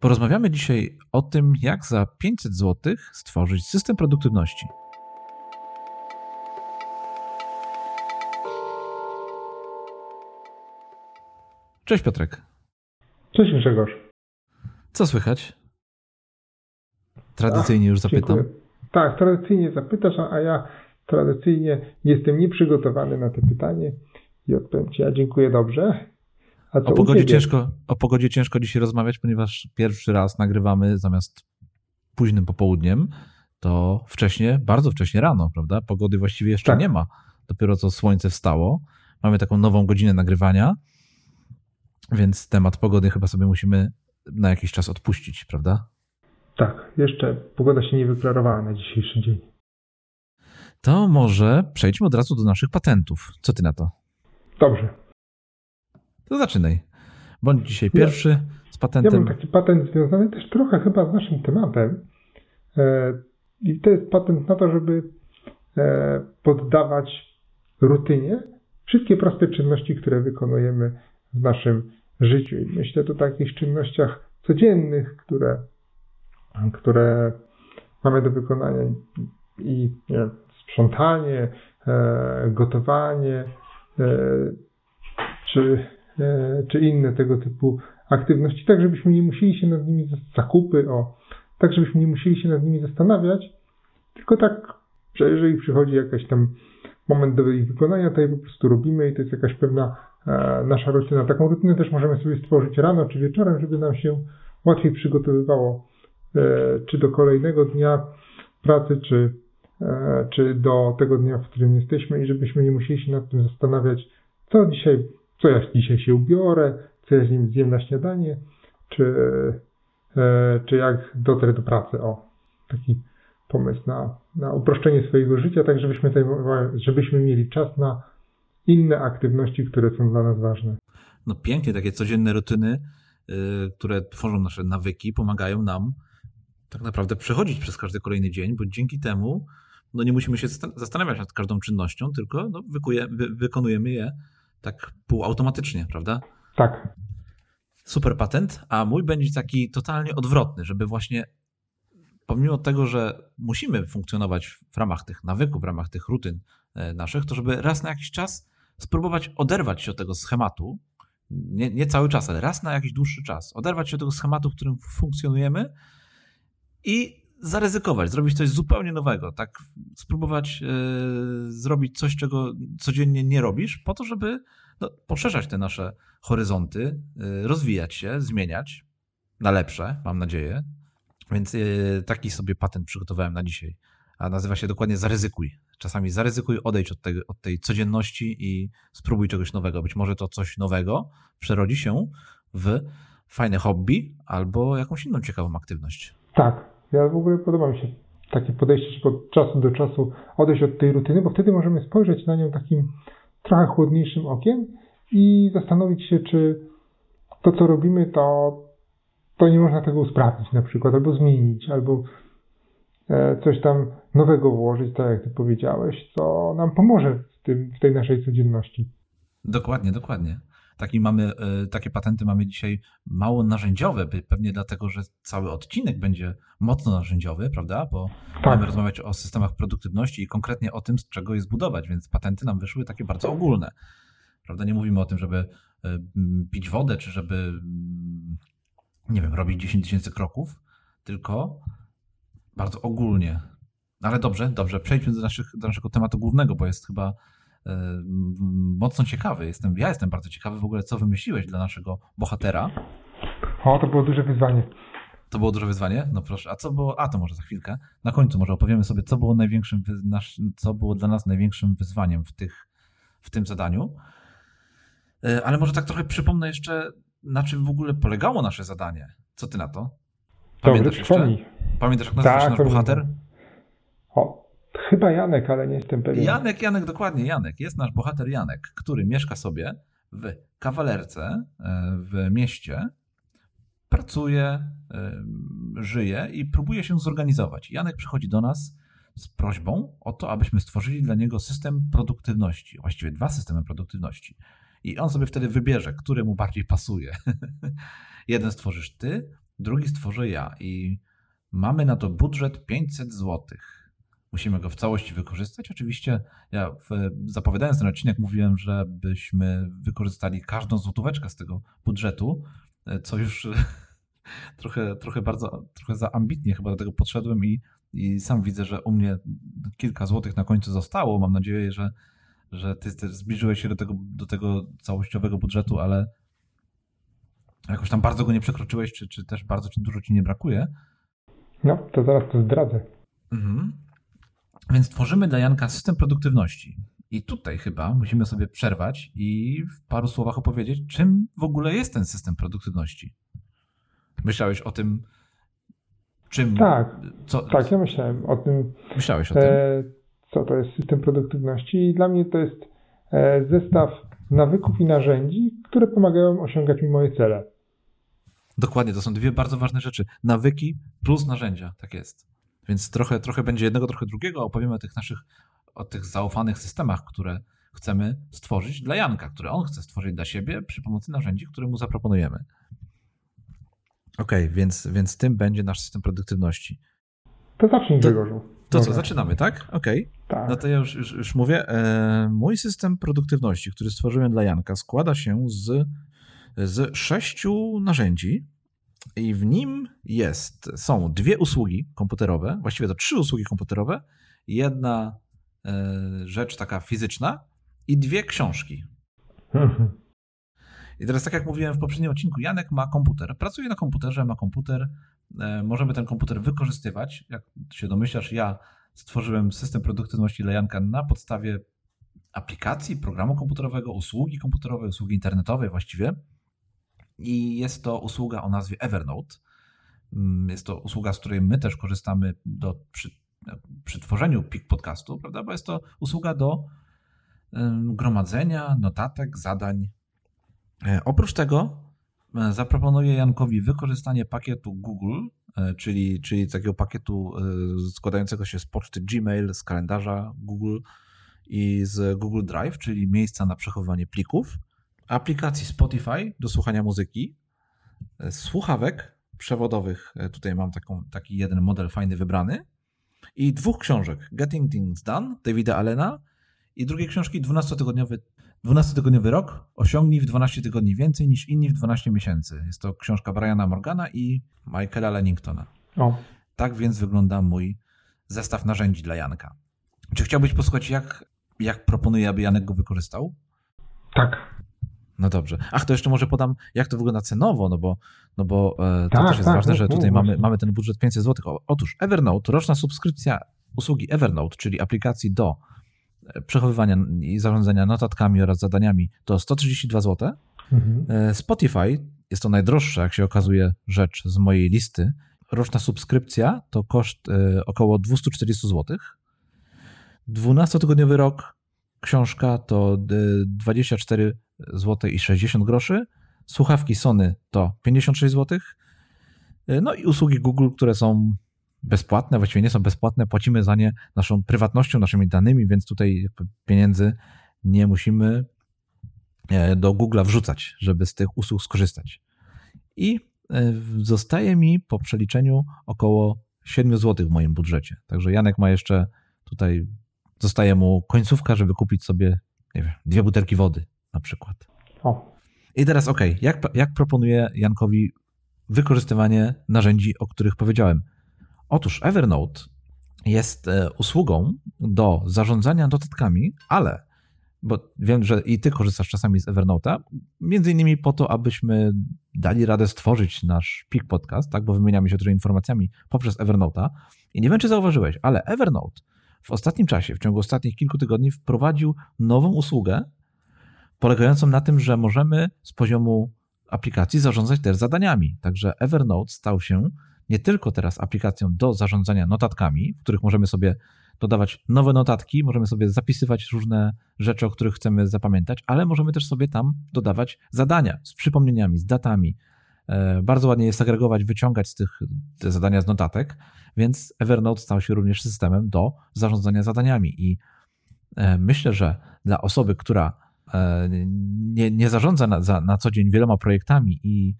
Porozmawiamy dzisiaj o tym, jak za 500 zł stworzyć system produktywności. Cześć Piotrek. Cześć Grzegorz. Co słychać? Tradycyjnie już zapytam. Dziękuję. Tak, tradycyjnie zapytasz, a ja tradycyjnie jestem nieprzygotowany na to pytanie i odpowiem Ci, ja dziękuję dobrze. O, pogodzie ciężko, o pogodzie ciężko dzisiaj rozmawiać, ponieważ pierwszy raz nagrywamy zamiast późnym popołudniem, to wcześnie, bardzo wcześnie rano, prawda? Pogody właściwie jeszcze tak. nie ma. Dopiero co słońce wstało. Mamy taką nową godzinę nagrywania, więc temat pogody chyba sobie musimy na jakiś czas odpuścić, prawda? Tak, jeszcze pogoda się nie wyklarowała na dzisiejszy dzień. To może przejdźmy od razu do naszych patentów. Co ty na to? Dobrze. To zaczynaj. Bądź dzisiaj pierwszy ja, z patentem. Ja mam taki patent związany też trochę chyba z naszym tematem. E, I to jest patent na to, żeby e, poddawać rutynie wszystkie proste czynności, które wykonujemy w naszym życiu. I myślę tu o takich czynnościach codziennych, które, które mamy do wykonania i nie, sprzątanie, e, gotowanie czy, czy inne tego typu aktywności, tak żebyśmy nie musieli się nad nimi zakupy, o, tak żebyśmy nie musieli się nad nimi zastanawiać, tylko tak, że jeżeli przychodzi jakiś tam moment do ich wykonania, to je po prostu robimy i to jest jakaś pewna nasza rutyna. Taką rutynę też możemy sobie stworzyć rano czy wieczorem, żeby nam się łatwiej przygotowywało czy do kolejnego dnia pracy, czy, E, czy do tego dnia, w którym jesteśmy i żebyśmy nie musieli się nad tym zastanawiać, co dzisiaj, co ja dzisiaj się ubiorę, co ja z nim zjem na śniadanie, czy, e, czy jak dotrę do pracy. O, taki pomysł na, na uproszczenie swojego życia, tak żebyśmy, żebyśmy mieli czas na inne aktywności, które są dla nas ważne. No pięknie, takie codzienne rutyny, yy, które tworzą nasze nawyki, pomagają nam tak naprawdę przechodzić przez każdy kolejny dzień, bo dzięki temu no nie musimy się zastanawiać nad każdą czynnością, tylko no, wykuje, wy, wykonujemy je tak półautomatycznie, prawda? Tak. Super patent, a mój będzie taki totalnie odwrotny, żeby właśnie pomimo tego, że musimy funkcjonować w ramach tych nawyków, w ramach tych rutyn e, naszych, to żeby raz na jakiś czas spróbować oderwać się od tego schematu, nie, nie cały czas, ale raz na jakiś dłuższy czas, oderwać się od tego schematu, w którym funkcjonujemy i zaryzykować, zrobić coś zupełnie nowego, tak spróbować yy, zrobić coś, czego codziennie nie robisz, po to, żeby no, poszerzać te nasze horyzonty, yy, rozwijać się, zmieniać na lepsze, mam nadzieję. Więc yy, taki sobie patent przygotowałem na dzisiaj, a nazywa się dokładnie zaryzykuj. Czasami zaryzykuj, odejdź od, od tej codzienności i spróbuj czegoś nowego. Być może to coś nowego przerodzi się w fajne hobby albo jakąś inną ciekawą aktywność. Tak, ja w ogóle podoba mi się takie podejście, żeby od czasu do czasu odejść od tej rutyny, bo wtedy możemy spojrzeć na nią takim trochę chłodniejszym okiem i zastanowić się, czy to, co robimy, to, to nie można tego usprawnić na przykład, albo zmienić, albo e, coś tam nowego włożyć, tak jak ty powiedziałeś, co nam pomoże w, tym, w tej naszej codzienności. Dokładnie, dokładnie. Taki mamy, e, takie patenty mamy dzisiaj mało narzędziowe, pewnie dlatego, że cały odcinek będzie mocno narzędziowy, prawda? Bo tak. mamy rozmawiać o systemach produktywności i konkretnie o tym, z czego je zbudować, więc patenty nam wyszły takie bardzo ogólne. Prawda? Nie mówimy o tym, żeby e, pić wodę, czy żeby, nie wiem, robić 10 tysięcy kroków, tylko bardzo ogólnie. Ale dobrze, dobrze, przejdźmy do, naszych, do naszego tematu głównego, bo jest chyba mocno ciekawy. Jestem, ja jestem bardzo ciekawy w ogóle, co wymyśliłeś dla naszego bohatera. O, to było duże wyzwanie. To było duże wyzwanie? No proszę. A co było? A to może za chwilkę. Na końcu może opowiemy sobie, co było największym, co było dla nas największym wyzwaniem w, tych, w tym zadaniu. E, ale może tak trochę przypomnę jeszcze, na czym w ogóle polegało nasze zadanie. Co ty na to? Pamiętasz Dobry, jeszcze? Pamiętasz, jak nazywa się tak, nasz bohater? Chyba Janek, ale nie jestem pewien. Janek, Janek, dokładnie Janek. Jest nasz bohater Janek, który mieszka sobie w kawalerce e, w mieście, pracuje, e, żyje i próbuje się zorganizować. Janek przychodzi do nas z prośbą o to, abyśmy stworzyli dla niego system produktywności, właściwie dwa systemy produktywności. I on sobie wtedy wybierze, który mu bardziej pasuje. Jeden stworzysz ty, drugi stworzę ja i mamy na to budżet 500 zł. Musimy go w całości wykorzystać. Oczywiście ja w, zapowiadając ten odcinek mówiłem, żebyśmy wykorzystali każdą złotóweczkę z tego budżetu, co już trochę, trochę bardzo, trochę za ambitnie chyba do tego podszedłem i, i sam widzę, że u mnie kilka złotych na końcu zostało. Mam nadzieję, że, że ty też zbliżyłeś się do tego, do tego całościowego budżetu, ale jakoś tam bardzo go nie przekroczyłeś, czy, czy też bardzo czy dużo ci nie brakuje. No, to zaraz to zdradzę. Mhm. Więc tworzymy dla Janka system produktywności. I tutaj chyba musimy sobie przerwać i w paru słowach opowiedzieć, czym w ogóle jest ten system produktywności. Myślałeś o tym, czym. Tak, co, tak, ja myślałem o tym. Myślałeś o tym. E, co to jest system produktywności? I dla mnie to jest e, zestaw nawyków i narzędzi, które pomagają osiągać mi moje cele. Dokładnie, to są dwie bardzo ważne rzeczy. Nawyki plus narzędzia, tak jest. Więc trochę, trochę będzie jednego, trochę drugiego. Opowiemy o tych naszych, o tych zaufanych systemach, które chcemy stworzyć dla Janka, które on chce stworzyć dla siebie przy pomocy narzędzi, które mu zaproponujemy. Okej, okay, więc, więc tym będzie nasz system produktywności. To zacznij, Grzegorzu. To, to co, zaczynamy, tak? Okej. Okay. Tak. No to ja już, już, już mówię. E, mój system produktywności, który stworzyłem dla Janka, składa się z, z sześciu narzędzi i w nim jest, są dwie usługi komputerowe, właściwie to trzy usługi komputerowe, jedna e, rzecz taka fizyczna i dwie książki. I teraz, tak jak mówiłem w poprzednim odcinku, Janek ma komputer, pracuje na komputerze, ma komputer, e, możemy ten komputer wykorzystywać. Jak się domyślasz, ja stworzyłem system produktywności dla Janka na podstawie aplikacji, programu komputerowego, usługi komputerowej, usługi internetowej właściwie. I jest to usługa o nazwie Evernote. Mm, jest to usługa, z której my też korzystamy do, przy, przy tworzeniu PIK podcastu, prawda? Bo jest to usługa do gromadzenia notatek, zadań, E, oprócz tego e, zaproponuję Jankowi wykorzystanie pakietu Google, e, czyli, czyli takiego pakietu składającego się z poczty Gmail, z kalendarza Google i z Google Drive, czyli miejsca na przechowywanie plików, aplikacji Spotify do słuchania muzyki, słuchawek przewodowych, tutaj mam taką, taki jeden model fajny wybrany, i dwóch książek, Getting Things Done Davida Allena i drugiej książki 12-tygodniowy 12-tygodniowy rok osiągnij w 12 tygodni więcej niż inni w 12 miesięcy. Jest to książka Briana Morgana i Michaela Lenningtona. O. Tak więc wygląda mój zestaw narzędzi dla Janka. Czy chciałbyś posłuchać, jak, jak proponuję, aby Janek go wykorzystał? Tak. No dobrze. Ach, to jeszcze może podam, jak to wygląda cenowo, no bo, no bo e, to tak, też jest tak, ważne, że tutaj mamy, mamy ten budżet 500 zł. Otóż Evernote, roczna subskrypcja usługi Evernote, czyli aplikacji do przechowywania i zarządzania notatkami oraz zadaniami to 132 zł. Mhm. E, Spotify jest to najdroższa, jak się okazuje, rzecz z mojej listy. Roczna subskrypcja to koszt e, około 240 zł. 12-tygodniowy rok książka to 24 zł i 60 groszy. Słuchawki Sony to 56 zł. E, no i usługi Google, które są bezpłatne, właściwie nie są bezpłatne, płacimy za nie naszą prywatnością, naszymi danymi, więc tutaj pieniędzy nie musimy e, do Google'a wrzucać, żeby z tych usług skorzystać. I e, zostaje mi po przeliczeniu około 7 zł w moim budżecie. Także Janek ma jeszcze tutaj, zostaje mu końcówka, żeby kupić sobie nie wiem, dwie butelki wody na przykład. O. I teraz ok, jak, jak proponuję Jankowi wykorzystywanie narzędzi, o których powiedziałem? Otóż Evernote jest e, usługą do zarządzania notatkami, ale bo wiem, że i ty korzystasz czasami z Evernote'a, między innymi po to, abyśmy dali radę stworzyć nasz PIK podcast, tak, bo wymieniamy się tutaj informacjami poprzez Evernote'a. I nie wiem, czy zauważyłeś, ale Evernote w ostatnim czasie, w ciągu ostatnich kilku tygodni wprowadził nową usługę polegającą na tym, że możemy z poziomu aplikacji zarządzać też zadaniami. Także Evernote stał się nie tylko teraz aplikacją do zarządzania notatkami, w których możemy sobie dodawać nowe notatki, możemy sobie zapisywać różne rzeczy, o których chcemy zapamiętać, ale możemy też sobie tam dodawać zadania z przypomnieniami, z datami. E, bardzo ładnie je segregować, wyciągać z tych te zadania z notatek, więc Evernote stał się również systemem do zarządzania zadaniami. I e, myślę, że dla osoby, która nie, nie zarządza na, za, na co dzień wieloma projektami i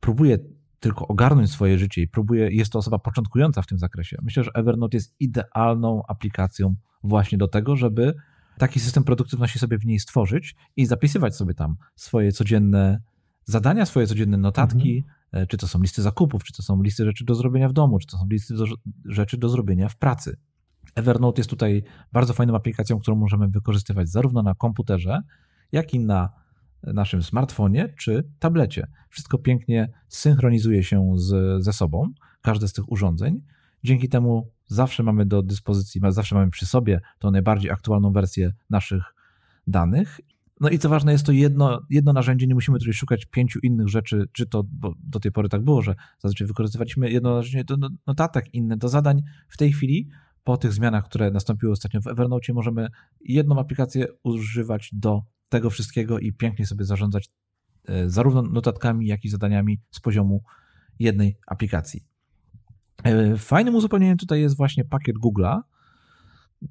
próbuje tylko ogarnąć swoje życie i próbuje, jest to osoba początkująca w tym zakresie, myślę, że Evernote jest idealną aplikacją właśnie do tego, żeby taki system produktywności sobie w niej stworzyć i zapisywać sobie tam swoje codzienne zadania, swoje codzienne notatki, mhm. czy to są listy zakupów, czy to są listy rzeczy do zrobienia w domu, czy to są listy do, rzeczy do zrobienia w pracy. Evernote jest tutaj bardzo fajną aplikacją, którą możemy wykorzystywać zarówno na komputerze, jak i na naszym smartfonie czy tablecie. Wszystko pięknie synchronizuje się z, ze sobą, każde z tych urządzeń. Dzięki temu zawsze mamy do dyspozycji, zawsze mamy przy sobie tą najbardziej aktualną wersję naszych danych. No i co ważne, jest to jedno, jedno narzędzie, nie musimy tutaj szukać pięciu innych rzeczy, czy to, bo do tej pory tak było, że zazwyczaj wykorzystywaliśmy jedno narzędzie do notatek, inne do zadań. W tej chwili, po tych zmianach, które nastąpiły ostatnio w Evernote, możemy jedną aplikację używać do tego wszystkiego i pięknie sobie zarządzać e, zarówno notatkami, jak i zadaniami z poziomu jednej aplikacji. E, fajnym uzupełnieniem tutaj jest właśnie pakiet Google'a,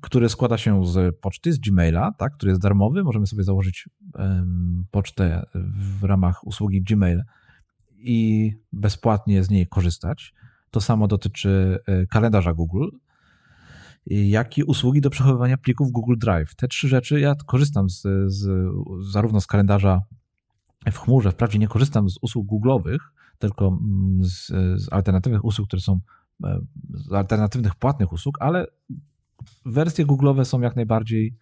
który składa się z poczty, z Gmaila, tak, który jest darmowy. Możemy sobie założyć um, pocztę w ramach usługi Gmail i bezpłatnie z niej korzystać. To samo dotyczy e, kalendarza Google, jak i usługi do przechowywania plików Google Drive. Te trzy rzeczy ja korzystam z, z, zarówno z kalendarza w chmurze, wprawdzie nie korzystam z usług Google'owych, tylko mm, z, z alternatywnych usług, które są e, z alternatywnych płatnych usług, ale wersje Google'owe są jak najbardziej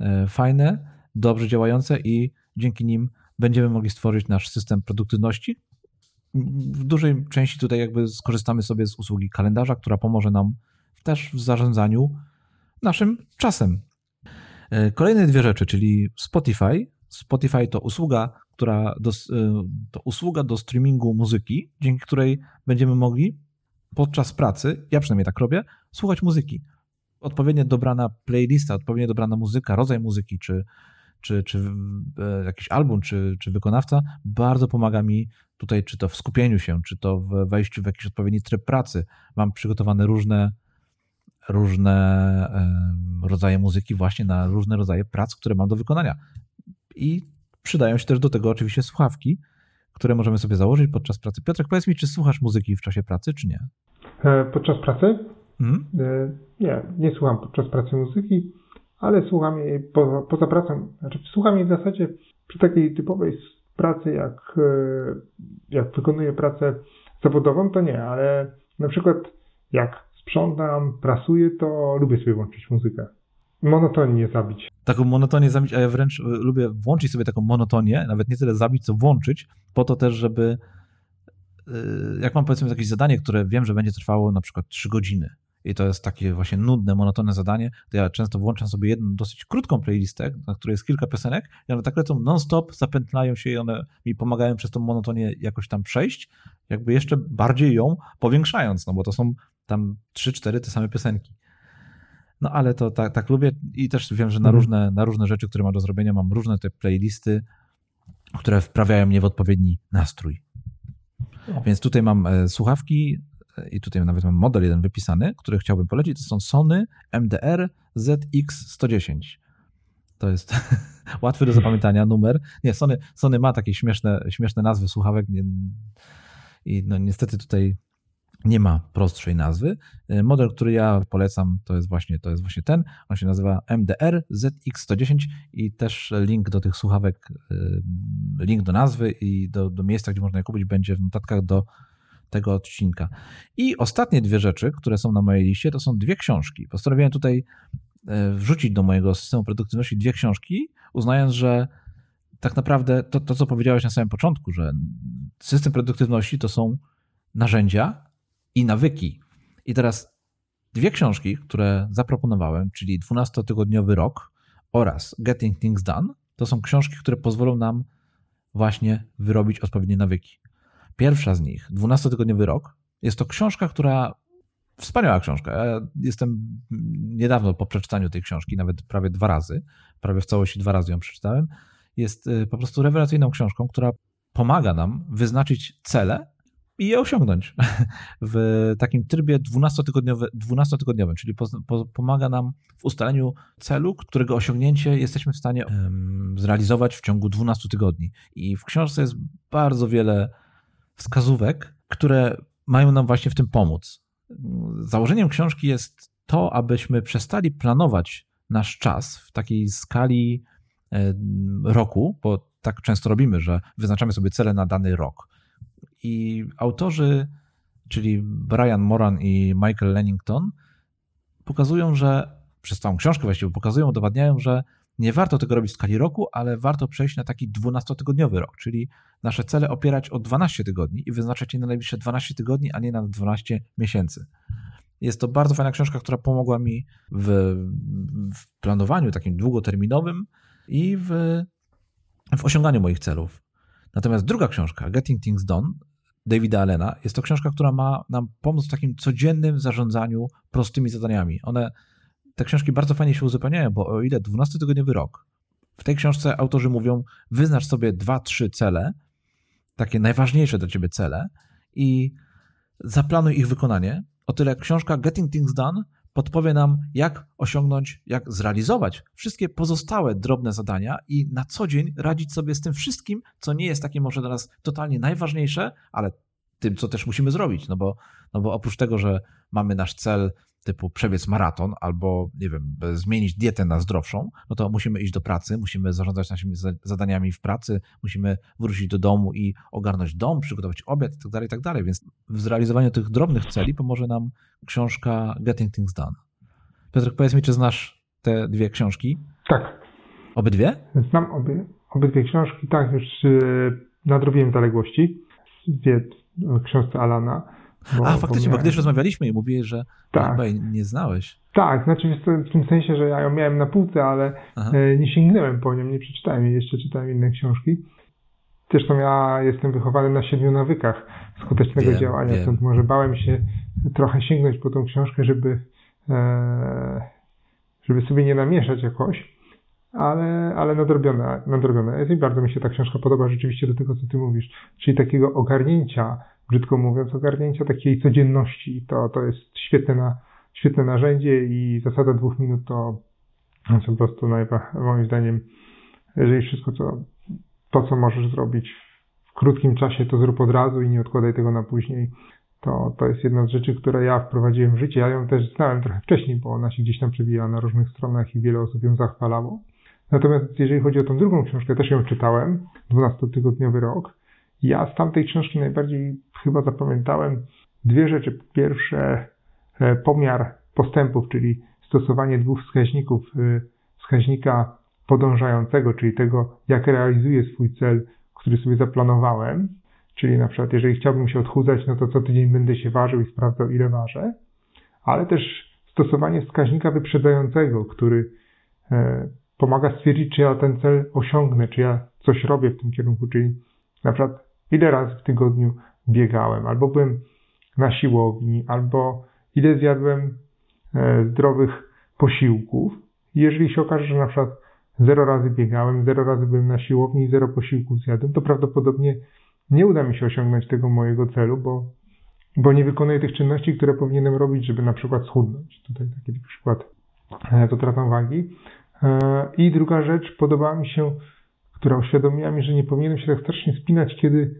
e, fajne, dobrze działające i dzięki nim będziemy mogli stworzyć nasz system produktywności. W dużej części tutaj jakby skorzystamy sobie z usługi kalendarza, która pomoże nam też w zarządzaniu naszym czasem. E, kolejne dwie rzeczy, czyli Spotify. Spotify to usługa, która do, e, to usługa do streamingu muzyki, dzięki której będziemy mogli podczas pracy, ja przynajmniej tak robię, słuchać muzyki. Odpowiednio dobrana playlista, odpowiednio dobrana muzyka, rodzaj muzyki, czy, czy, czy e, jakiś album, czy, czy wykonawca, bardzo pomaga mi tutaj, czy to w skupieniu się, czy to w wejściu w jakiś odpowiedni tryb pracy. Mam przygotowane różne różne rodzaje muzyki właśnie na różne rodzaje prac, które mam do wykonania. I przydają się też do tego oczywiście słuchawki, które możemy sobie założyć podczas pracy. Piotrek, powiedz mi, czy słuchasz muzyki w czasie pracy, czy nie? E, podczas pracy? E, nie, nie słucham podczas pracy muzyki, ale słucham jej poza, poza pracą. Znaczy, słucham jej w zasadzie przy takiej typowej pracy, jak, e, jak wykonuję pracę zawodową, to nie, ale na przykład jak sprzątam, prasuję, to lubię sobie włączyć muzykę. Monotonię zabić. Taką monotonię zabić, a ja wręcz e, lubię włączyć sobie taką monotonię, nawet nie tyle zabić, co włączyć, po to też, żeby e, jak mam powiedzmy jakieś zadanie, które wiem, że będzie trwało na przykład 3 godziny i to jest takie właśnie nudne, monotonne zadanie, to ja często włączam sobie jedną dosyć krótką playlistę, na której jest kilka piosenek i one tak lecą non-stop, zapętlają się i one mi pomagają przez tą monotonię jakoś tam przejść, jakby jeszcze bardziej ją powiększając, no bo to są tam 3-4 te same piosenki. No ale to tak, tak lubię i też wiem, że na, mhm. różne, na różne rzeczy, które mam do zrobienia, mam różne te playlisty, które wprawiają mnie w odpowiedni nastrój. No. Więc tutaj mam e, słuchawki e, i tutaj nawet mam model jeden wypisany, który chciałbym polecić. To są Sony MDR ZX110. To jest łatwy do zapamiętania numer. Nie, Sony, Sony ma takie śmieszne, śmieszne nazwy słuchawek i no niestety tutaj nie ma prostszej nazwy. E, model, który ja polecam, to jest właśnie, to jest właśnie ten. On się nazywa MDR ZX110 i też link do tych słuchawek, e, link do nazwy i do, do miejsca, gdzie można je kupić, będzie w notatkach do tego odcinka. I ostatnie dwie rzeczy, które są na mojej liście, to są dwie książki. Postanowiłem tutaj e, wrzucić do mojego systemu produktywności dwie książki, uznając, że tak naprawdę to, to co powiedziałeś na samym początku, że system produktywności to są narzędzia, i nawyki. I teraz dwie książki, które zaproponowałem, czyli 12-tygodniowy rok oraz Getting Things Done, to są książki, które pozwolą nam właśnie wyrobić odpowiednie nawyki. Pierwsza z nich, 12-tygodniowy rok, jest to książka, która Wspaniała książka. Ja jestem niedawno po przeczytaniu tej książki, nawet prawie dwa razy, prawie w całości dwa razy ją przeczytałem. Jest y, po prostu rewelacyjną książką, która pomaga nam wyznaczyć cele i je osiągnąć w takim trybie 12-tygodniowym, 12 czyli po, po, pomaga nam w ustaleniu celu, którego osiągnięcie jesteśmy w stanie um, zrealizować w ciągu 12 tygodni. I w książce jest bardzo wiele wskazówek, które mają nam właśnie w tym pomóc. Założeniem książki jest to, abyśmy przestali planować nasz czas w takiej skali roku, bo tak często robimy, że wyznaczamy sobie cele na dany rok. I autorzy, czyli Brian Moran i Michael Lennington, pokazują, że przez całą książkę właściwie pokazują, udowadniają, że nie warto tego robić w skali roku, ale warto przejść na taki 12-tygodniowy rok, czyli nasze cele opierać o 12 tygodni i wyznaczać je na najbliższe 12 tygodni, a nie na 12 miesięcy. Jest to bardzo fajna książka, która pomogła mi w, w planowaniu takim długoterminowym i w, w osiąganiu moich celów. Natomiast druga książka, Getting Things Done, Davida Allena, jest to książka, która ma nam pomóc w takim codziennym zarządzaniu prostymi zadaniami. One, te książki bardzo fajnie się uzupełniają, bo o ile 12-tygodniowy rok, w tej książce autorzy mówią, wyznacz sobie dwa, trzy cele, takie najważniejsze dla ciebie cele i zaplanuj ich wykonanie, o tyle książka Getting Things Done podpowie nam, jak osiągnąć, jak zrealizować wszystkie pozostałe drobne zadania i na co dzień radzić sobie z tym wszystkim, co nie jest takie może dla nas totalnie najważniejsze, ale tym, co też musimy zrobić. No bo, no bo oprócz tego, że mamy nasz cel typu przebiec maraton albo, nie wiem, zmienić dietę na zdrowszą, no to musimy iść do pracy, musimy zarządzać naszymi zadaniami w pracy, musimy wrócić do domu i ogarnąć dom, przygotować obiad itd., tak itd. Tak Więc w zrealizowaniu tych drobnych celi pomoże nam książka Getting Things Done. Piotr, powiedz mi, czy znasz te dwie książki? Tak. Obydwie? Znam obie, obydwie książki, tak, już yy, nadrobiłem zaległości. Dwie książce Alana. Bo, A, faktycznie, bo, bo kiedyś rozmawialiśmy i mówiłeś, że tak. chyba jej nie znałeś. Tak, znaczy w tym sensie, że ja ją miałem na półce, ale Aha. E, nie sięgnąłem po nią, nie przeczytałem jej, jeszcze czytałem inne książki. Zresztą ja jestem wychowany na siedmiu nawykach skutecznego wiem, działania, wiem. stąd może bałem się trochę sięgnąć po tą książkę, żeby, e, żeby sobie nie namieszać jakoś, ale, ale nadrobiona, nadrobiona jest i bardzo mi się ta książka podoba rzeczywiście do tego, co ty mówisz, czyli takiego ogarnięcia brzydko mówiąc, ogarnięcia takiej codzienności. To, to jest świetne, na, świetne narzędzie i zasada dwóch minut to, to po prostu moim zdaniem, jeżeli wszystko co, to, co możesz zrobić w krótkim czasie, to zrób od razu i nie odkładaj tego na później. To, to jest jedna z rzeczy, które ja wprowadziłem w życie. Ja ją też znałem trochę wcześniej, bo ona się gdzieś tam przebijała na różnych stronach i wiele osób ją zachwalało. Natomiast jeżeli chodzi o tą drugą książkę, też ją czytałem, 12-tygodniowy rok. Ja z tamtej książki najbardziej chyba zapamiętałem dwie rzeczy. Pierwsze, e, pomiar postępów, czyli stosowanie dwóch wskaźników. E, wskaźnika podążającego, czyli tego, jak realizuję swój cel, który sobie zaplanowałem. Czyli na przykład, jeżeli chciałbym się odchudzać, no to co tydzień będę się ważył i sprawdzał, ile ważę. Ale też stosowanie wskaźnika wyprzedzającego, który e, pomaga stwierdzić, czy ja ten cel osiągnę, czy ja coś robię w tym kierunku, czyli na przykład ile razy w tygodniu biegałem, albo byłem na siłowni, albo ile zjadłem e, zdrowych posiłków. Jeżeli się okaże, że na przykład zero razy biegałem, zero razy byłem na siłowni i zero posiłków zjadłem, to prawdopodobnie nie uda mi się osiągnąć tego mojego celu, bo, bo nie wykonuję tych czynności, które powinienem robić, żeby na przykład schudnąć. Tutaj taki przykład e, to tracą wagi. E, I druga rzecz, podobała mi się, która uświadomiła mi, że nie powinienem się tak strasznie spinać, kiedy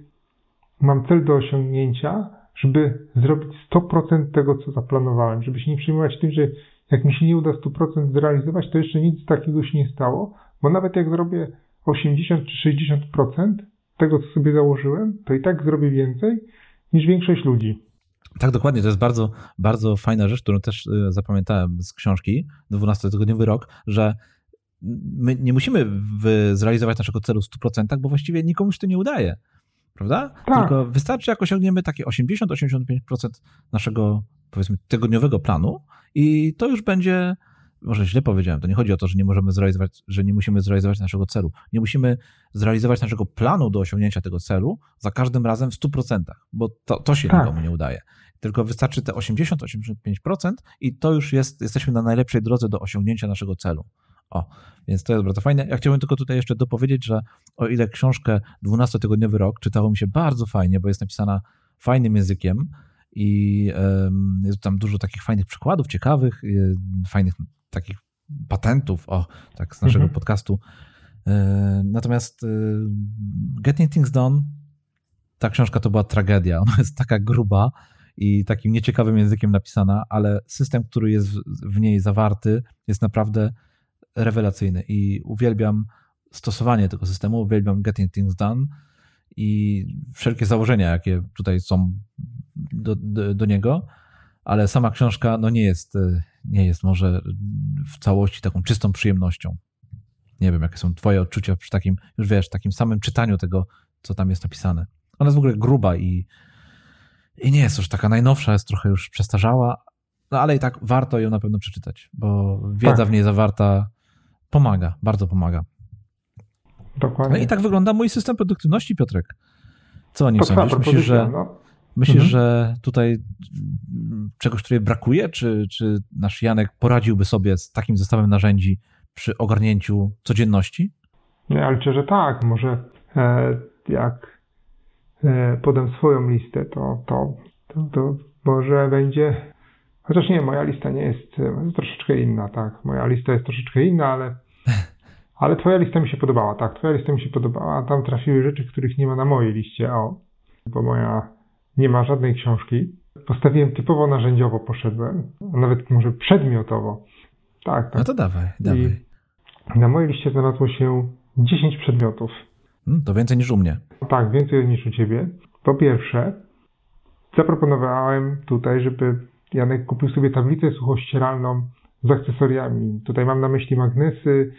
mam cel do osiągnięcia, żeby zrobić 100% tego, co zaplanowałem, żeby się nie przejmować tym, że jak mi się nie uda 100% zrealizować, to jeszcze nic takiego się nie stało, bo nawet jak zrobię 80 czy 60% tego, co sobie założyłem, to i tak zrobię więcej niż większość ludzi. Tak, dokładnie. To jest bardzo, bardzo fajna rzecz, którą też y, zapamiętałem z książki 12-tygodniowy rok, że my nie musimy zrealizować naszego celu w 100%, bo właściwie nikomu się to nie udaje prawda? Tak. Tylko wystarczy, jak osiągniemy takie 80-85% naszego, powiedzmy, tygodniowego planu i to już będzie, może źle powiedziałem, to nie chodzi o to, że nie możemy zrealizować, że nie musimy zrealizować naszego celu. Nie musimy zrealizować naszego planu do osiągnięcia tego celu za każdym razem w 100%, bo to, to się tak. nikomu nie udaje. Tylko wystarczy te 80-85% i to już jest, jesteśmy na najlepszej drodze do osiągnięcia naszego celu. O, więc to jest bardzo fajne. Ja chciałbym tylko tutaj jeszcze dopowiedzieć, że o ile książkę 12-tygodniowy rok czytało mi się bardzo fajnie, bo jest napisana fajnym językiem i jest tam dużo takich fajnych przykładów, ciekawych, fajnych takich patentów, o, tak z naszego mhm. podcastu. E, natomiast e, Getting Things Done ta książka to była tragedia. Ona jest taka gruba i takim nieciekawym językiem napisana, ale system, który jest w niej zawarty, jest naprawdę rewelacyjny i uwielbiam stosowanie tego systemu, uwielbiam Getting Things Done i wszelkie założenia, jakie tutaj są do, do, do niego, ale sama książka no nie jest, nie jest może w całości taką czystą przyjemnością. Nie wiem, jakie są twoje odczucia przy takim, już wiesz, takim samym czytaniu tego, co tam jest napisane. Ona jest w ogóle gruba i, i nie jest już taka najnowsza, jest trochę już przestarzała, no ale i tak warto ją na pewno przeczytać, bo wiedza tak. w niej zawarta pomaga, bardzo pomaga. Dokładnie. No i tak wygląda mój system produktywności, Piotrek. Co o nim sądzisz? Myślisz, że, no. myślisz mhm. że tutaj czegoś tutaj brakuje? Czy, czy nasz Janek poradziłby sobie z takim zestawem narzędzi przy ogarnięciu codzienności? Nie, ale że tak. Może e, jak e, podam swoją listę, to, to, to, to może będzie. Chociaż nie, moja lista nie jest, jest troszeczkę inna, tak. Moja lista jest troszeczkę inna, ale Ale twoja lista mi się podobała, tak, twoja lista mi się podobała. Tam trafiły rzeczy, których nie ma na mojej liście, o, bo moja nie ma żadnej książki. Postawiłem typowo narzędziowo, poszedłem, a nawet może przedmiotowo. Tak, tak. No to dawaj, dawaj. I na mojej liście znalazło się 10 przedmiotów. Hmm, to więcej niż u mnie. Tak, więcej niż u ciebie. Po pierwsze, zaproponowałem tutaj, żeby Janek kupił sobie tablicę suchościeralną z akcesoriami. Tutaj mam na myśli magnesy,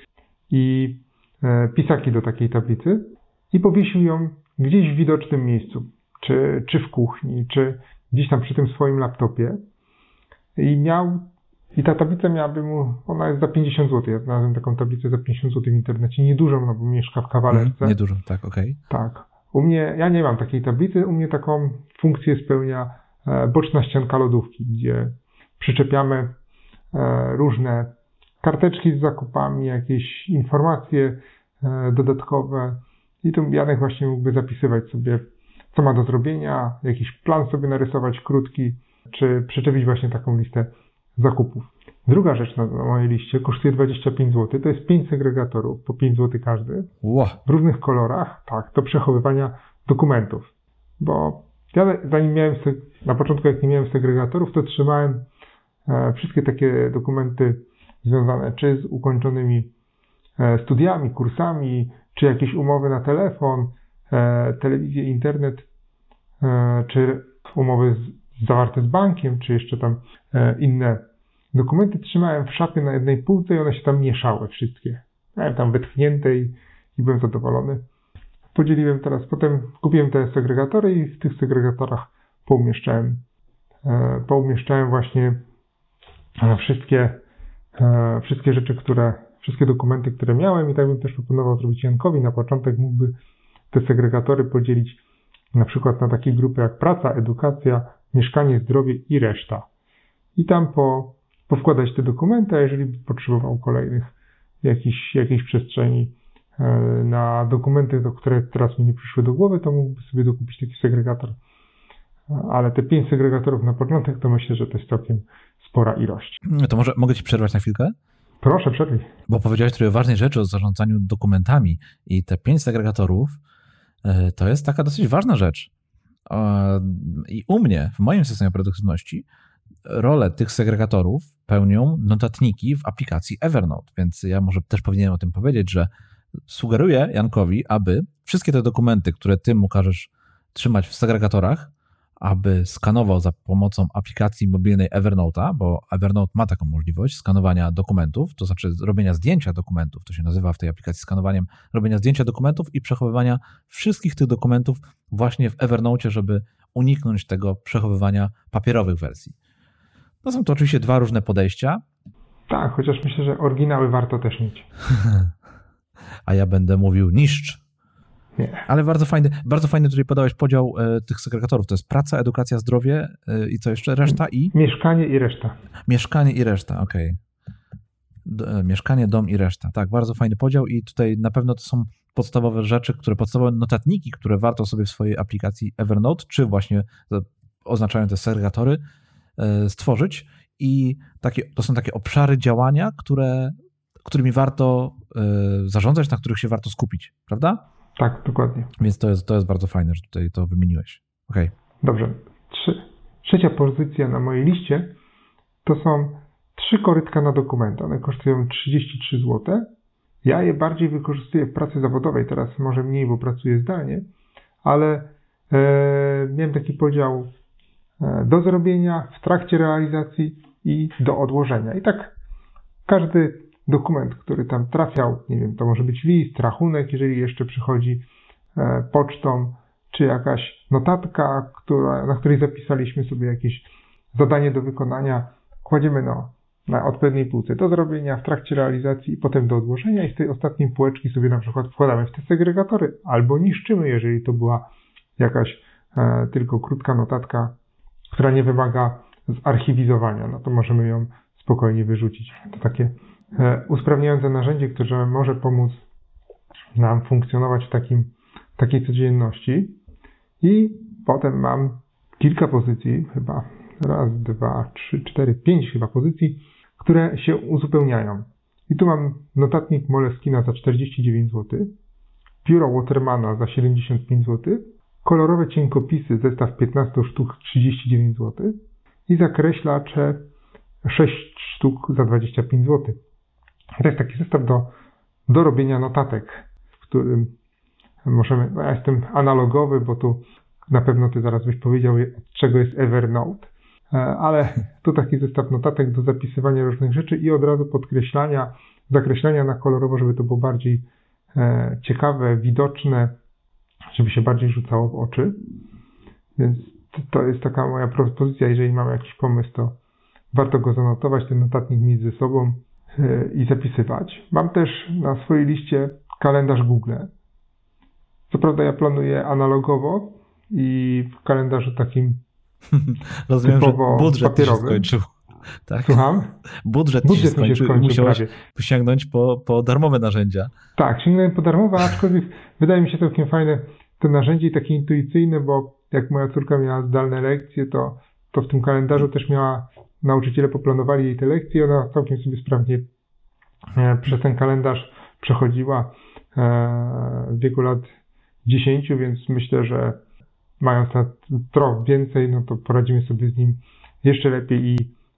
i e, pisaki do takiej tablicy i powiesił ją gdzieś w widocznym miejscu, czy, czy w kuchni, czy gdzieś tam przy tym swoim laptopie. I miał, i ta tablica miałaby mu, ona jest za 50 zł. Ja znalazłem taką tablicę za 50 zł w internecie. Niedużą, no bo mieszka w kawalerce. Mm, niedużą, tak, okej. Okay. Tak. U mnie, ja nie mam takiej tablicy, u mnie taką funkcję spełnia boczna ścianka lodówki, gdzie przyczepiamy e, różne karteczki z zakupami, jakieś informacje e, dodatkowe i tu Janek właśnie mógłby zapisywać sobie, co ma do zrobienia, jakiś plan sobie narysować krótki, czy przyczepić właśnie taką listę zakupów. Druga rzecz na, na mojej liście kosztuje 25 zł. To jest 5 segregatorów, po 5 zł każdy. W różnych kolorach, tak, do przechowywania dokumentów. Bo ja zanim miałem, na początku jak nie miałem segregatorów, to trzymałem e, wszystkie takie dokumenty związane czy z ukończonymi e, studiami, kursami, czy jakieś umowy na telefon, e, telewizję, internet, czy umowy zawarte z bankiem, czy jeszcze tam inne dokumenty trzymałem w szafie na jednej półce i one się tam mieszały wszystkie. Miałem tam wytchnięte i, i byłem zadowolony. Podzieliłem teraz, potem kupiłem te segregatory i w tych segregatorach poumieszczałem, poumieszczałem właśnie wszystkie E, wszystkie rzeczy, które, wszystkie dokumenty, które miałem i tak bym też proponował zrobić Jankowi. Na początek mógłby te segregatory podzielić na przykład na takie grupy jak praca, edukacja, mieszkanie, zdrowie i reszta. I tam po, powkładać te dokumenty, a jeżeli by potrzebował kolejnych jakichś, jakiejś przestrzeni e, na dokumenty, do które teraz mi nie przyszły do głowy, to mógłby sobie dokupić taki segregator. Ale te pięć segregatorów na początek, to myślę, że to jest całkiem spora ilość. No to może mogę Ci przerwać na chwilkę? Proszę, przerwij. Bo powiedziałeś trochę ważnej rzeczy o zarządzaniu dokumentami i te pięć segregatorów e, to jest taka dosyć ważna rzecz. E, I u mnie, w moim systemie produktywności, rolę tych segregatorów pełnią notatniki w aplikacji Evernote, więc ja może też powinienem o tym powiedzieć, że sugeruję Jankowi, aby wszystkie te dokumenty, które ty mu każesz trzymać w segregatorach, aby skanował za pomocą aplikacji mobilnej Evernote'a, bo Evernote ma taką możliwość skanowania dokumentów, to znaczy robienia zdjęcia dokumentów, to się nazywa w tej aplikacji skanowaniem, robienia zdjęcia dokumentów i przechowywania wszystkich tych dokumentów właśnie w Evernote, żeby uniknąć tego przechowywania papierowych wersji. No są to oczywiście dwa różne podejścia. Tak, chociaż myślę, że oryginały warto też mieć. A ja będę mówił niszcz nie. Ale bardzo fajny, bardzo fajny tutaj podałeś podział e, tych segregatorów. To jest praca, edukacja, zdrowie e, i co jeszcze? Reszta i? Mieszkanie i reszta. Mieszkanie i reszta, okej. Okay. E, mieszkanie, dom i reszta. Tak, bardzo fajny podział i tutaj na pewno to są podstawowe rzeczy, które podstawowe notatniki, które warto sobie w swojej aplikacji Evernote, czy właśnie oznaczają te segregatory, e, stworzyć. I takie, to są takie obszary działania, które, którymi warto e, zarządzać, na których się warto skupić, prawda? Tak, dokładnie. Więc to jest, to jest bardzo fajne, że tutaj to wymieniłeś. Okej. Okay. Dobrze. Trzy. Trzecia pozycja na mojej liście to są trzy korytka na dokument. One kosztują 33 zł. Ja je bardziej wykorzystuję w pracy zawodowej, teraz może mniej, bo pracuję zdalnie, ale e, miałem taki podział e, do zrobienia, w trakcie realizacji i do odłożenia. I tak każdy dokument, który tam trafiał, nie wiem, to może być list, rachunek, jeżeli jeszcze przychodzi e, pocztą, czy jakaś notatka, która, na której zapisaliśmy sobie jakieś zadanie do wykonania, kładziemy no, na odpowiedniej półce do zrobienia w trakcie realizacji i potem do odłożenia i z tej ostatniej półeczki sobie na przykład wkładamy w te segregatory. Albo niszczymy, jeżeli to była jakaś e, tylko krótka notatka, która nie wymaga zarchiwizowania, no to możemy ją spokojnie wyrzucić. To takie usprawniające narzędzie, które może pomóc nam funkcjonować w takim, takiej codzienności. I potem mam kilka pozycji, chyba raz, dwa, trzy, cztery, pięć chyba pozycji, które się uzupełniają. I tu mam notatnik Moleskina za 49 zł, pióro Watermana za 75 zł, kolorowe cienkopisy, zestaw 15 sztuk 39 zł i zakreślacze 6 sztuk za 25 zł. To jest taki zestaw do, do robienia notatek, w którym możemy, no ja jestem analogowy, bo tu na pewno ty zaraz byś powiedział, od czego jest Evernote. E, ale tu taki zestaw notatek do zapisywania różnych rzeczy i od razu podkreślania, zakreślania na kolorowo, żeby to było bardziej e, ciekawe, widoczne, żeby się bardziej rzucało w oczy. Więc to jest taka moja propozycja, jeżeli mamy jakiś pomysł, to warto go zanotować, ten notatnik mieć ze sobą i zapisywać. Mam też na swojej liście kalendarz Google. Co prawda ja planuję analogowo i w kalendarzu takim Rozumiem, że budżet papierowym. się skończył. Tak? Słucham? Budżet, budżet się skończył, się skończył musiałeś prawie. sięgnąć po, po darmowe narzędzia. Tak, sięgnąłem po darmowe, aczkolwiek wydaje mi się całkiem fajne to narzędzie i takie intuicyjne, bo jak moja córka miała zdalne lekcje, to, to w tym kalendarzu też miała, nauczyciele poplanowali jej te lekcje i ona całkiem sobie sprawnie e, przez ten kalendarz przechodziła e, w wieku lat 10, więc myślę, że mając na trochę więcej, no to poradzimy sobie z nim jeszcze lepiej i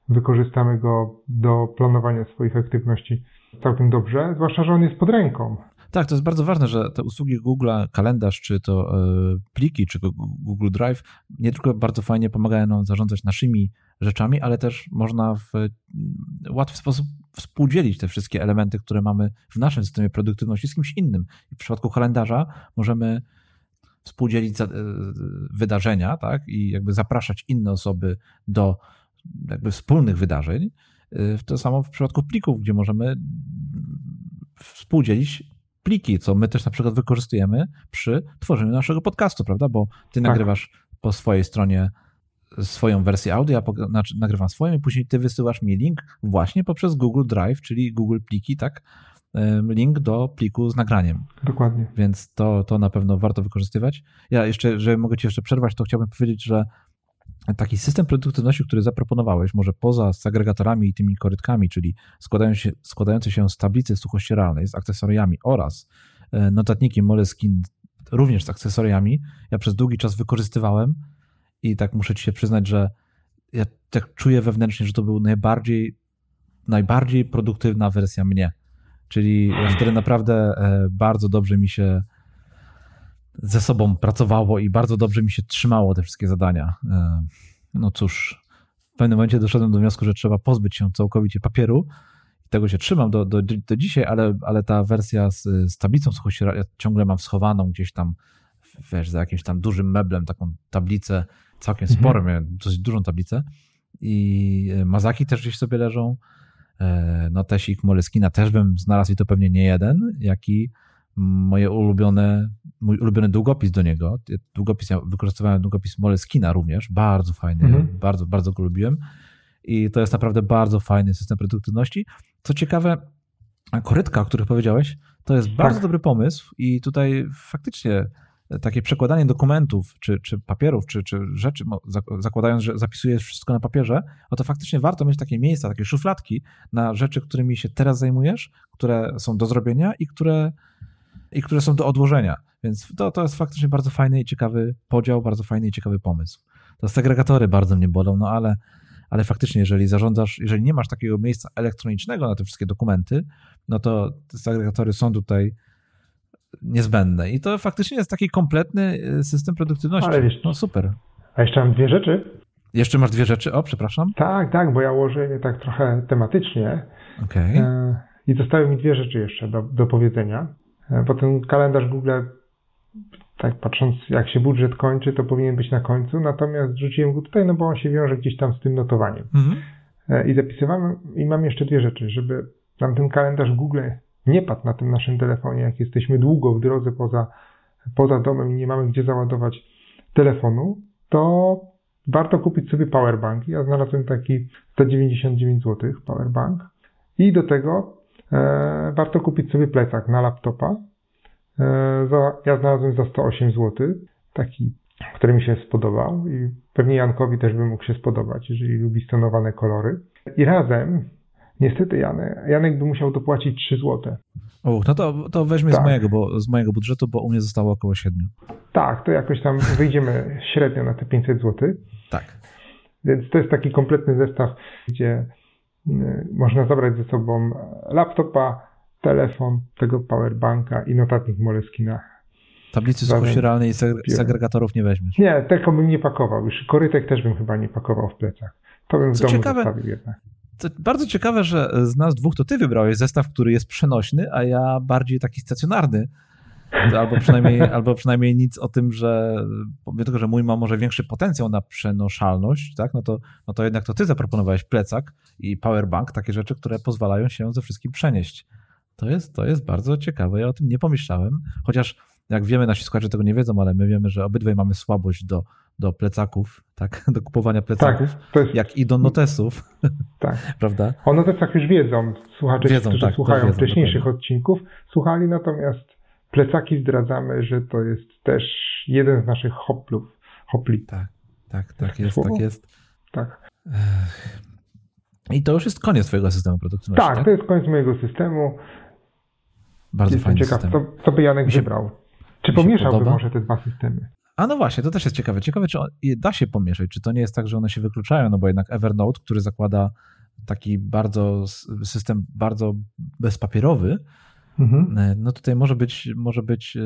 wykorzystamy go do planowania swoich aktywności całkiem dobrze, zwłaszcza, że on jest pod ręką. Tak, to jest bardzo ważne, że te usługi Google, kalendarz, czy to e, pliki, czy Google Drive, nie tylko bardzo fajnie pomagają nam zarządzać naszymi rzeczami, ale też można w łatwy sposób współdzielić te wszystkie elementy, które mamy w naszym systemie produktywności z kimś innym. I w przypadku kalendarza możemy współdzielić e, wydarzenia, tak, i jakby zapraszać inne osoby do jakby wspólnych wydarzeń. E, to samo w przypadku plików, gdzie możemy współdzielić pliki, co my też na przykład wykorzystujemy przy tworzeniu naszego podcastu, prawda? Bo ty tak. nagrywasz po swojej stronie swoją wersję audio, ja znaczy nagrywam swoją i później ty wysyłasz mi link właśnie poprzez Google Drive, czyli Google Pliki, tak? link do pliku z nagraniem. Dokładnie. Więc to, to na pewno warto wykorzystywać. Ja jeszcze, że mogę Ci jeszcze przerwać, to chciałbym powiedzieć, że taki system produktywności, który zaproponowałeś, może poza segregatorami i tymi korytkami, czyli składający się, składający się z tablicy suchościeralnej, z akcesoriami oraz e, notatnikiem Moleskin również z akcesoriami, ja przez długi czas wykorzystywałem i tak muszę Ci się przyznać, że ja tak czuję wewnętrznie, że to był najbardziej, najbardziej produktywna wersja mnie. Czyli wtedy naprawdę e, bardzo dobrze mi się ze sobą pracowało i bardzo dobrze mi się trzymało te wszystkie zadania. E, no cóż, w pewnym momencie doszedłem do wniosku, że trzeba pozbyć się całkowicie papieru. I tego się trzymam do, do, do dzisiaj, ale, ale ta wersja z, z tablicą słuchajcie, ja ciągle mam schowaną gdzieś tam, wiesz, za jakimś tam dużym meblem, taką tablicę, całkiem mhm. sporą, miałem dosyć dużą tablicę. I e, mazaki też gdzieś sobie leżą. E, notesik Moleskina też bym znalazł i to pewnie nie jeden, jak i moje ulubione, mój ulubiony długopis do niego. Długopis, ja wykorzystywałem długopis Moleskina również, bardzo fajny, mhm. bardzo, bardzo go lubiłem i to jest naprawdę bardzo fajny system produktywności. Co ciekawe, korytka, o których powiedziałeś, to jest bardzo tak. dobry pomysł i tutaj faktycznie takie przekładanie dokumentów, czy, czy papierów, czy, czy rzeczy, zakładając, że zapisujesz wszystko na papierze, o to faktycznie warto mieć takie miejsca, takie szufladki na rzeczy, którymi się teraz zajmujesz, które są do zrobienia i które i które są do odłożenia. Więc to, to jest faktycznie bardzo fajny i ciekawy podział, bardzo fajny i ciekawy pomysł. To segregatory bardzo mnie bolą, no ale, ale faktycznie, jeżeli zarządzasz, jeżeli nie masz takiego miejsca elektronicznego na te wszystkie dokumenty, no to segregatory są tutaj niezbędne. I to faktycznie jest taki kompletny y, system produktywności. Ale wiesz, no super. A jeszcze mam dwie rzeczy. Jeszcze masz dwie rzeczy? O, przepraszam. Tak, tak, bo ja ułożę je tak trochę tematycznie. Okej. Okay. E, I zostały mi dwie rzeczy jeszcze do, do powiedzenia. E, bo ten kalendarz Google, tak patrząc jak się budżet kończy, to powinien być na końcu, natomiast rzuciłem go tutaj, no bo on się wiąże gdzieś tam z tym notowaniem. Mhm. E, I zapisywałem, i mam jeszcze dwie rzeczy, żeby nam ten kalendarz Google nie padł na tym naszym telefonie, jak jesteśmy długo w drodze poza, poza domem i nie mamy gdzie załadować telefonu, to warto kupić sobie powerbank. Ja znalazłem taki za 99 zł powerbank i do tego e, warto kupić sobie plecak na laptopa. E, za, ja znalazłem za 108 zł taki, który mi się spodobał i pewnie Jankowi też by mógł się spodobać, jeżeli lubi stonowane kolory. I razem Niestety Janek, Janek by musiał dopłacić 3 zł. Uch, no to, to weźmy tak. z, mojego, bo, z mojego budżetu, bo u mnie zostało około 7. Tak, to jakoś tam wyjdziemy średnio na te 500 zł. Tak. Więc to jest taki kompletny zestaw, gdzie y, można zabrać ze sobą laptopa, telefon, tego powerbanka i notatnik Moleskina. Tablicy strukturalnej i segregatorów nie weźmiesz? Nie, tego bym nie pakował. Już korytek też bym chyba nie pakował w plecach. To bym w Co domu ciekawe, zostawił jednak. To bardzo ciekawe, że z nas dwóch to ty wybrałeś zestaw, który jest przenośny, a ja bardziej taki stacjonarny. Albo przynajmniej, albo przynajmniej nic o tym, że pomimo tego, że mój ma może większy potencjał na przenoszalność, tak, no to, no to jednak to ty zaproponowałeś plecak i powerbank, takie rzeczy, które pozwalają się ze wszystkim przenieść. To jest, to jest bardzo ciekawe, ja o tym nie pomyślałem, chociaż jak wiemy, nasi słuchacze tego nie wiedzą, ale my wiemy, że obydwaj mamy słabość do, do plecaków, tak? Do kupowania plecaków, tak, jest... jak i do notesów. Tak. Prawda? O notesach już wiedzą słuchacze, wiedzą, którzy tak, słuchają wiedzą, wcześniejszych odcinków. Słuchali, natomiast plecaki zdradzamy, że to jest też jeden z naszych hoplów. Hopli. Tak, tak, tak jest, Słowo? tak jest. Tak. I to już jest koniec twojego systemu produktywności. Tak, tak, to jest koniec mojego systemu. Bardzo Jestem fajny ciekaw, system. Co, co by Janek wybrał. Czy pomieszałby może te dwa systemy? A no właśnie, to też jest ciekawe. Ciekawe, czy on, da się pomieszać, czy to nie jest tak, że one się wykluczają, no bo jednak Evernote, który zakłada taki bardzo system bardzo bezpapierowy, mhm. E, no tutaj może być, może być e,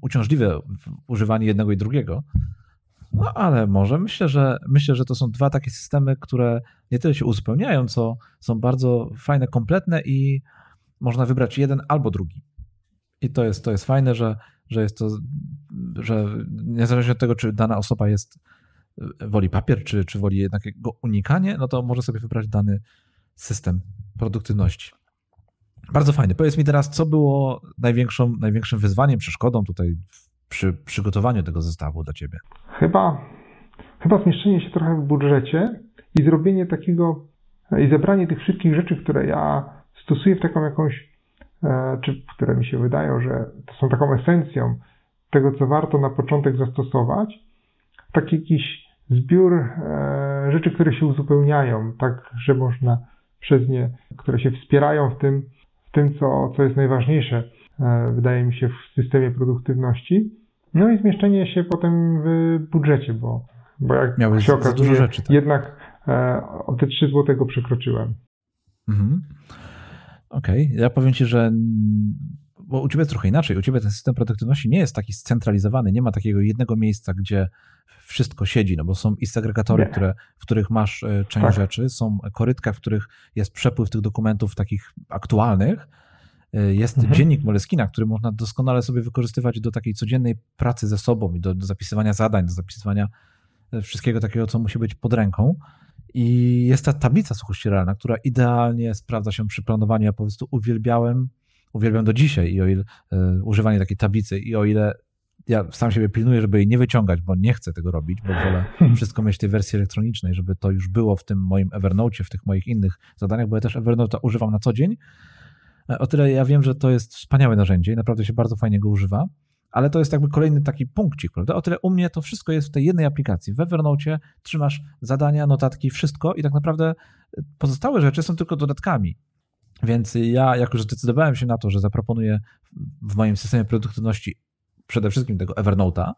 uciążliwe używanie jednego i drugiego. No ale może myślę, że myślę, że to są dwa takie systemy, które nie tyle się uzupełniają, co są bardzo fajne, kompletne i można wybrać jeden albo drugi. I to jest, to jest fajne, że że jest to, że niezależnie od tego, czy dana osoba jest, e, woli papier, czy, czy woli jednak jego unikanie, no to może sobie wybrać dany system produktywności. Bardzo fajny. Powiedz mi teraz, co było największą, największym wyzwaniem, przeszkodą tutaj przy przygotowaniu tego zestawu dla Ciebie? Chyba, chyba zmieszczenie się trochę w budżecie i zrobienie takiego i zebranie tych wszystkich rzeczy, które ja stosuję w taką jakąś czy które mi się wydają, że to są taką esencją tego, co warto na początek zastosować, taki jakiś zbiór e, rzeczy, które się uzupełniają, tak, że można przez nie, które się wspierają w tym, w tym co, co jest najważniejsze, e, wydaje mi się, w systemie produktywności. No i zmieszczenie się potem w budżecie, bo, bo jak Miałeś się okazuje, rzeczy, tak? jednak o te 3 zł przekroczyłem. Mhm. Okej, okay. ja powiem Ci, że bo u Ciebie jest trochę inaczej. U Ciebie ten system produktywności nie jest taki scentralizowany, nie ma takiego jednego miejsca, gdzie wszystko siedzi, no bo są i segregatory, które, w których masz e, część tak. rzeczy, są korytka, w których jest przepływ tych dokumentów takich aktualnych, e, jest mhm. dziennik Moleskina, który można doskonale sobie wykorzystywać do takiej codziennej pracy ze sobą i do, do zapisywania zadań, do zapisywania e, wszystkiego takiego, co musi być pod ręką. I jest ta tablica suchościeralna, która idealnie sprawdza się przy planowaniu. Ja po prostu uwielbiałem, uwielbiam do dzisiaj i o ile e, używanie takiej tablicy i o ile ja sam siebie pilnuję, żeby jej nie wyciągać, bo nie chcę tego robić, bo wolę wszystko mieć w tej wersji elektronicznej, żeby to już było w tym moim Evernote, w tych moich innych zadaniach, bo ja też Evernote używam na co dzień. E, o tyle ja wiem, że to jest wspaniałe narzędzie i naprawdę się bardzo fajnie go używa ale to jest jakby kolejny taki punkcik, prawda? O tyle u mnie to wszystko jest w tej jednej aplikacji. W Evernote trzymasz zadania, notatki, wszystko i tak naprawdę pozostałe rzeczy są tylko dodatkami. Więc ja, jak już zdecydowałem się na to, że zaproponuję w moim systemie produktywności przede wszystkim tego Evernote'a,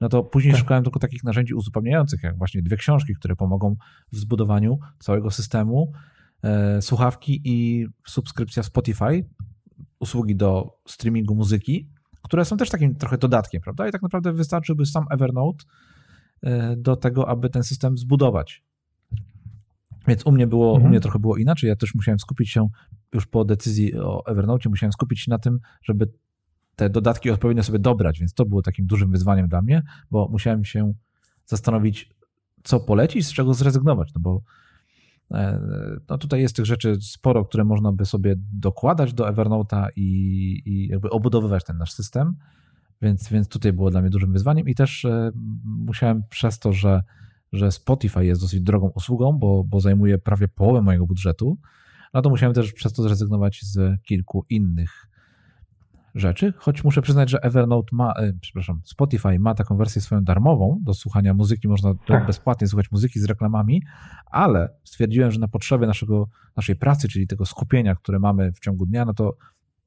no to później tak. szukałem tylko takich narzędzi uzupełniających, jak właśnie dwie książki, które pomogą w zbudowaniu całego systemu, e, słuchawki i subskrypcja Spotify, usługi do streamingu muzyki, które są też takim trochę dodatkiem, prawda? I tak naprawdę wystarczyłby sam Evernote e, do tego, aby ten system zbudować. Więc u mnie było, mhm. u mnie trochę było inaczej. Ja też musiałem skupić się już po decyzji o Evernote, musiałem skupić się na tym, żeby te dodatki odpowiednio sobie dobrać, więc to było takim dużym wyzwaniem dla mnie, bo musiałem się zastanowić, co polecić, z czego zrezygnować, no bo no tutaj jest tych rzeczy sporo, które można by sobie dokładać do Evernote'a i, i jakby obudowywać ten nasz system, więc, więc tutaj było dla mnie dużym wyzwaniem i też e, musiałem przez to, że, że Spotify jest dosyć drogą usługą, bo, bo zajmuje prawie połowę mojego budżetu, no to musiałem też przez to zrezygnować z kilku innych rzeczy, choć muszę przyznać, że Evernote ma, e, przepraszam, Spotify ma taką wersję swoją darmową do słuchania muzyki, można tak. bezpłatnie słuchać muzyki z reklamami, ale stwierdziłem, że na potrzeby naszego, naszej pracy, czyli tego skupienia, które mamy w ciągu dnia, no to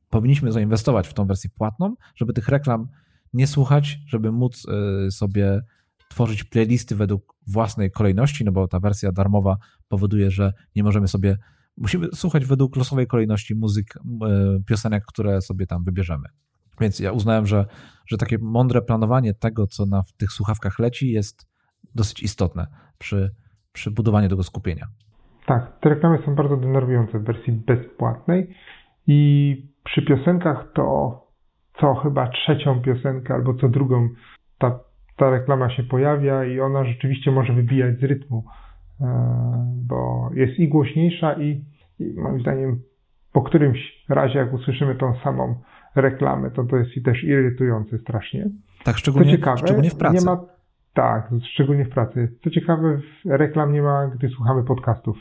powinniśmy zainwestować w tą wersję płatną, żeby tych reklam nie słuchać, żeby móc e, sobie tworzyć playlisty według własnej kolejności, no bo ta wersja darmowa powoduje, że nie możemy sobie musimy słuchać według losowej kolejności muzyk, e, piosenek, które sobie tam wybierzemy. Więc ja uznałem, że, że takie mądre planowanie tego, co na tych słuchawkach leci, jest dosyć istotne przy, przy budowaniu tego skupienia. Tak, te reklamy są bardzo denerwujące w wersji bezpłatnej i przy piosenkach to co chyba trzecią piosenkę albo co drugą ta, ta reklama się pojawia i ona rzeczywiście może wybijać z rytmu. E, bo jest i głośniejsza i, i moim zdaniem po którymś razie, jak usłyszymy tą samą reklamę, to to jest i też irytujące strasznie. Tak, szczególnie, ciekawe, szczególnie w pracy. Nie ma, tak, szczególnie w pracy. Co ciekawe, reklam nie ma, gdy słuchamy podcastów.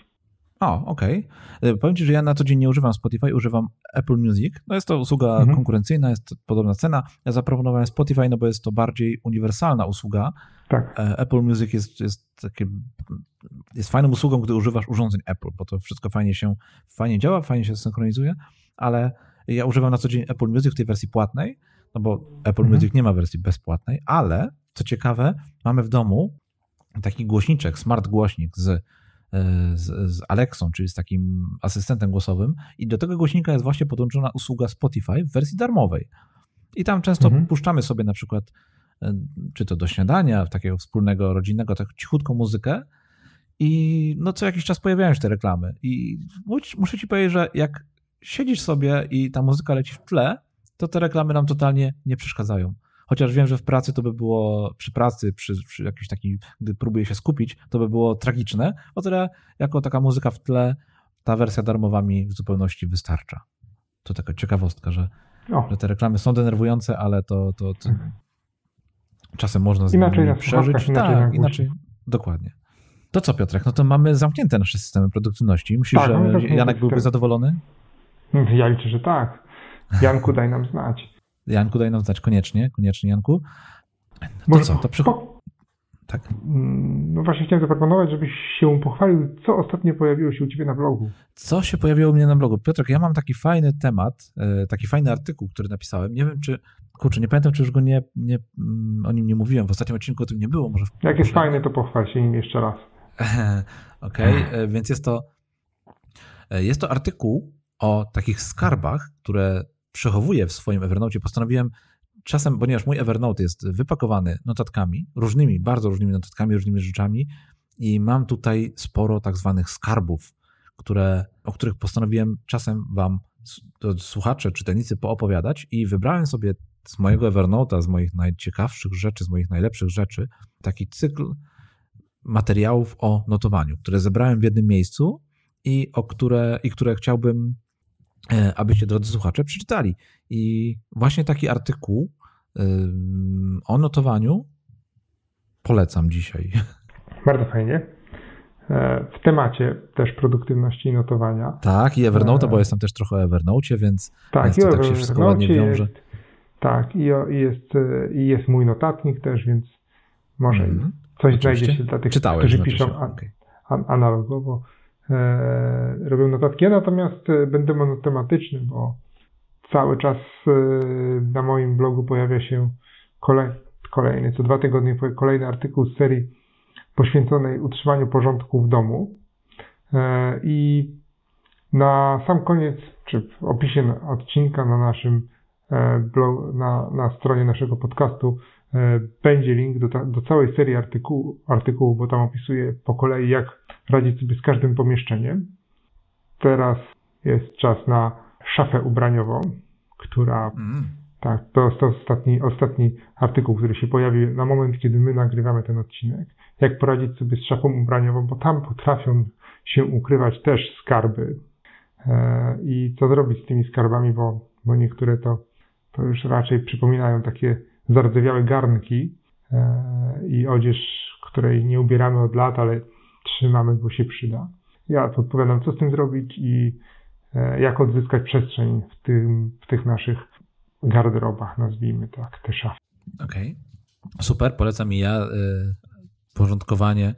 O, okej. Okay. Powiem Ci, że ja na co dzień nie używam Spotify, używam Apple Music. No jest to usługa mhm. konkurencyjna, jest podobna cena. Ja zaproponowałem Spotify, no bo jest to bardziej uniwersalna usługa. Tak. E, Apple Music jest, jest, takie, jest fajną usługą, gdy używasz urządzeń Apple, bo to wszystko fajnie się fajnie działa, fajnie się synchronizuje, ale ja używam na co dzień Apple Music w tej wersji płatnej, no bo Apple mhm. Music nie ma wersji bezpłatnej, ale co ciekawe, mamy w domu taki głośniczek, smart głośnik z z, z Alexą, czyli z takim asystentem głosowym i do tego głośnika jest właśnie podłączona usługa Spotify w wersji darmowej. I tam często mhm. puszczamy sobie na przykład e, czy to do śniadania, takiego wspólnego, rodzinnego, tak cichutką muzykę i no co jakiś czas pojawiają się te reklamy i muszę ci powiedzieć, że jak siedzisz sobie i ta muzyka leci w tle, to te reklamy nam totalnie nie przeszkadzają. Chociaż wiem, że w pracy to by było, przy pracy, przy, przy jakiejś takiej, gdy próbuję się skupić, to by było tragiczne. O tyle, jako taka muzyka w tle, ta wersja darmowa mi w zupełności wystarcza. To taka ciekawostka, że, że te reklamy są denerwujące, ale to, to, to mhm. czasem można z inaczej nimi przeżyć. Inaczej tak, inaczej. Dokładnie. To co, Piotrek? No to mamy zamknięte nasze systemy produktywności. Myślisz, tak, że Janek byłby zadowolony? Ja liczę, że tak. Janku, daj nam znać. Janku, daj nam znać koniecznie, koniecznie Janku. To Może co, to przychodzi. Tak. Mm, no właśnie chciałem zaproponować, żebyś się pochwalił, co ostatnio pojawiło się u Ciebie na blogu. Co się pojawiło u mnie na blogu? Piotrek, ja mam taki fajny temat, e, taki fajny artykuł, który napisałem. Nie wiem, czy, kurczę, nie pamiętam, czy już go nie, nie mm, o nim nie mówiłem. W ostatnim odcinku o tym nie było. Może Jak jest fajny, to pochwal się nim jeszcze raz. Okej, okay, e, więc jest to, e, jest to artykuł o takich skarbach, które przechowuję w swoim Evernote, postanowiłem czasem, ponieważ mój Evernote jest wypakowany notatkami, różnymi, bardzo różnymi notatkami, różnymi rzeczami i mam tutaj sporo tak zwanych skarbów, które, o których postanowiłem czasem wam słuchacze, czytelnicy poopowiadać i wybrałem sobie z mojego Evernote'a, z moich najciekawszych rzeczy, z moich najlepszych rzeczy, taki cykl materiałów o notowaniu, które zebrałem w jednym miejscu i o które, i które chciałbym abyście, drodzy słuchacze, przeczytali. I właśnie taki artykuł o notowaniu polecam dzisiaj. Bardzo fajnie. E, w temacie też produktywności i notowania. Tak, i Evernote, bo e, jestem też trochę o Evernote, więc, tak, więc to tak się wszystko ładnie wiąże. Jest, tak, i, jest, i jest mój notatnik też, więc może mm, coś oczywiście. znajdzie się dla tych, Czytałeś, którzy znaczy piszą okay. an, analogowo. E, robią notatki. Ja natomiast e, będę monotematyczny, bo cały czas e, na moim blogu pojawia się kolej, kolejny, co dwa tygodnie kolejny artykuł z serii poświęconej utrzymaniu porządku w domu. I na sam koniec, czy w opisie odcinka na naszym blog, na, na stronie naszego podcastu będzie link do, ta, do całej serii artykuł, artykułów, bo tam opisuję po kolei, jak radzić sobie z każdym pomieszczeniem. Teraz jest czas na szafę ubraniową, która mm. tak, to jest ostatni, ostatni artykuł, który się pojawił na moment, kiedy my nagrywamy ten odcinek. Jak poradzić sobie z szafą ubraniową, bo tam potrafią się ukrywać też skarby. E, I co zrobić z tymi skarbami, bo, bo niektóre to, to już raczej przypominają takie zardzewiałe garnki e, i odzież, której nie ubieramy od lat, ale trzymamy, bo się przyda. Ja podpowiadam, co z tym zrobić i e, jak odzyskać przestrzeń w, tym, w tych naszych garderobach, nazwijmy tak, te szafy. Okej, okay. super, polecam i ja. porządkowanie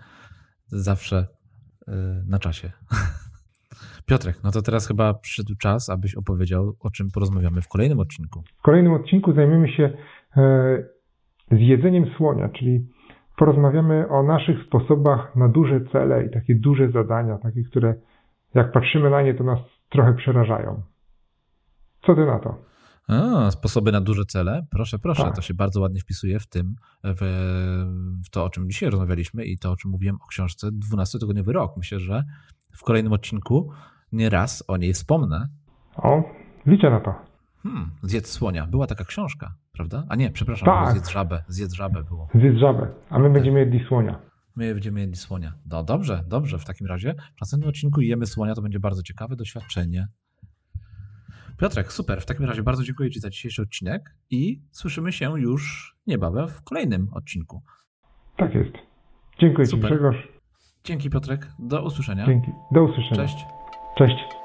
zawsze na czasie. Piotrek, no to teraz chyba przyszedł czas, abyś opowiedział, o czym porozmawiamy w kolejnym odcinku. W kolejnym odcinku zajmiemy się e, zjedzeniem słonia, czyli porozmawiamy o naszych sposobach na duże cele i takie duże zadania, takie, które jak patrzymy na nie, to nas trochę przerażają. Co ty na to? A, sposoby na duże cele. Proszę, proszę, tak. to się bardzo ładnie wpisuje w tym, w, w, to, o czym dzisiaj rozmawialiśmy i to, o czym mówiłem o książce 12-tygodniowy rok. Myślę, że w kolejnym odcinku nie raz o niej wspomnę. O, liczę na to. Hmm, zjedz słonia. Była taka książka, prawda? A nie, przepraszam, tak. zjedz żabę. Zjedz żabę było. Zjedz żabę, a my będziemy jedli słonia. My będziemy jedli słonia. No dobrze, dobrze. W takim razie w następnym odcinku jemy słonia, to będzie bardzo ciekawe doświadczenie. Piotrek, super. W takim razie bardzo dziękuję Ci za dzisiejszy odcinek i słyszymy się już niebawem w kolejnym odcinku. Tak jest. Dziękuję super. Ci Grzegorz. Dzięki Piotrek. Do usłyszenia. Dzięki. Do usłyszenia. Cześć. Cześć.